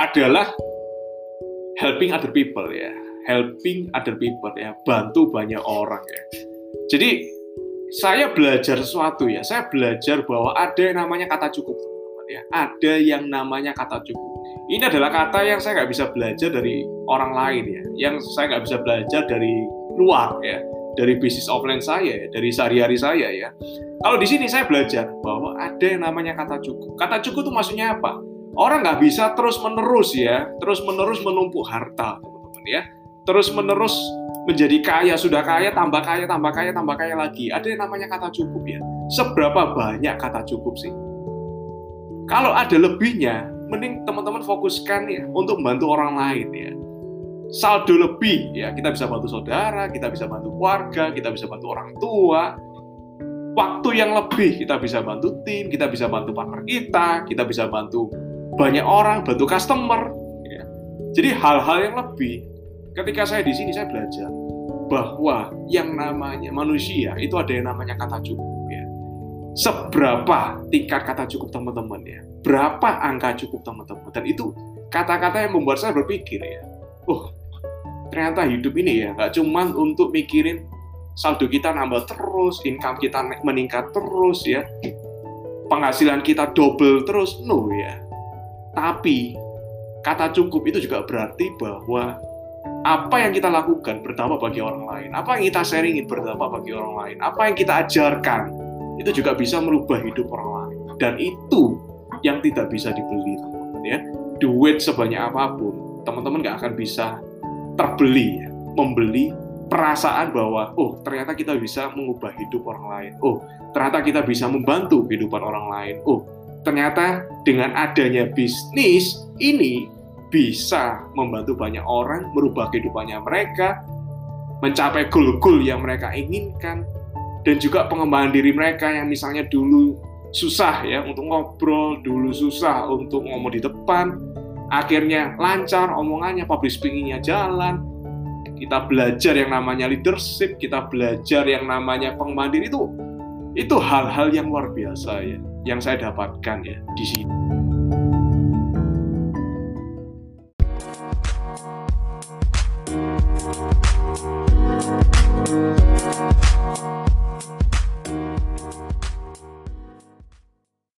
adalah helping other people ya, helping other people ya, bantu banyak orang ya. Jadi saya belajar sesuatu ya, saya belajar bahwa ada yang namanya kata cukup teman-teman ya, ada yang namanya kata cukup. Ini adalah kata yang saya nggak bisa belajar dari orang lain ya, yang saya nggak bisa belajar dari luar ya, dari bisnis offline saya, ya, dari sehari-hari saya ya. Kalau di sini saya belajar bahwa ada yang namanya kata cukup. Kata cukup itu maksudnya apa? Orang nggak bisa terus menerus ya, terus menerus menumpuk harta teman-teman ya, terus menerus menjadi kaya, sudah kaya, tambah kaya, tambah kaya, tambah kaya lagi. Ada yang namanya kata cukup ya. Seberapa banyak kata cukup sih? Kalau ada lebihnya, mending teman-teman fokuskan ya untuk membantu orang lain ya. Saldo lebih ya, kita bisa bantu saudara, kita bisa bantu keluarga, kita bisa bantu orang tua. Waktu yang lebih kita bisa bantu tim, kita bisa bantu partner kita, kita bisa bantu banyak orang, bantu customer. Ya. Jadi hal-hal yang lebih ketika saya di sini saya belajar bahwa yang namanya manusia itu ada yang namanya kata cukup ya. Seberapa tingkat kata cukup teman-teman ya? Berapa angka cukup teman-teman? Dan itu kata-kata yang membuat saya berpikir ya. Oh, ternyata hidup ini ya nggak cuma untuk mikirin saldo kita nambah terus, income kita meningkat terus ya, penghasilan kita double terus, no ya. Tapi kata cukup itu juga berarti bahwa apa yang kita lakukan berdampak bagi orang lain, apa yang kita sharingin berdampak bagi orang lain, apa yang kita ajarkan itu juga bisa merubah hidup orang lain. Dan itu yang tidak bisa dibeli, teman-teman ya. Duit sebanyak apa pun, teman-teman nggak akan bisa terbeli, ya. membeli perasaan bahwa oh ternyata kita bisa mengubah hidup orang lain, oh ternyata kita bisa membantu kehidupan orang lain, oh ternyata dengan adanya bisnis ini bisa membantu banyak orang, merubah kehidupannya mereka, mencapai goal-goal yang mereka inginkan, dan juga pengembangan diri mereka yang misalnya dulu susah ya untuk ngobrol, dulu susah untuk ngomong di depan, akhirnya lancar omongannya, public speakingnya jalan, kita belajar yang namanya leadership, kita belajar yang namanya pengembangan diri itu, itu hal-hal yang luar biasa ya, yang saya dapatkan ya di sini.